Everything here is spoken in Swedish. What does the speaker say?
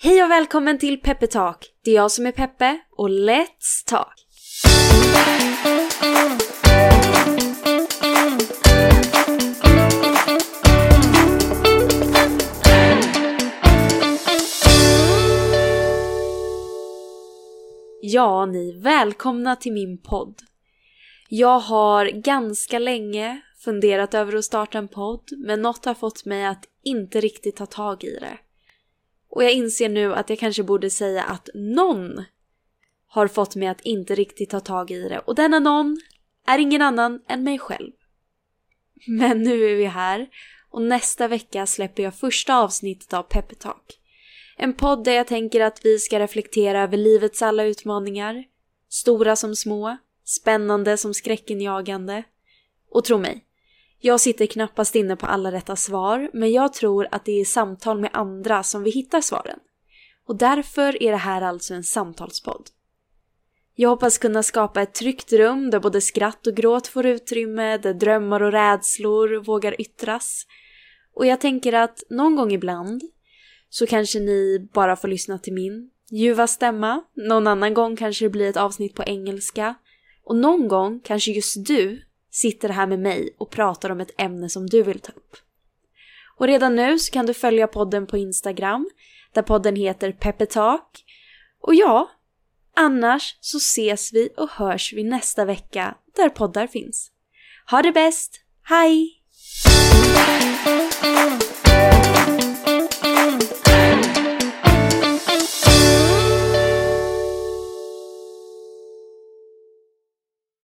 Hej och välkommen till Peppe Talk. Det är jag som är Peppe och Let's Talk! Ja, ni, välkomna till min podd. Jag har ganska länge funderat över att starta en podd, men något har fått mig att inte riktigt ta tag i det. Och jag inser nu att jag kanske borde säga att någon har fått mig att inte riktigt ta tag i det. Och denna någon är ingen annan än mig själv. Men nu är vi här och nästa vecka släpper jag första avsnittet av Peppetalk. En podd där jag tänker att vi ska reflektera över livets alla utmaningar. Stora som små, spännande som skräckenjagande. Och tro mig, jag sitter knappast inne på alla rätta svar, men jag tror att det är i samtal med andra som vi hittar svaren. Och därför är det här alltså en samtalspodd. Jag hoppas kunna skapa ett tryggt rum där både skratt och gråt får utrymme, där drömmar och rädslor vågar yttras. Och jag tänker att någon gång ibland så kanske ni bara får lyssna till min ljuva stämma. Någon annan gång kanske det blir ett avsnitt på engelska. Och någon gång kanske just du sitter här med mig och pratar om ett ämne som du vill ta upp. Och redan nu så kan du följa podden på Instagram där podden heter Peppetalk. Och ja, annars så ses vi och hörs vi nästa vecka där poddar finns. Ha det bäst! Hej!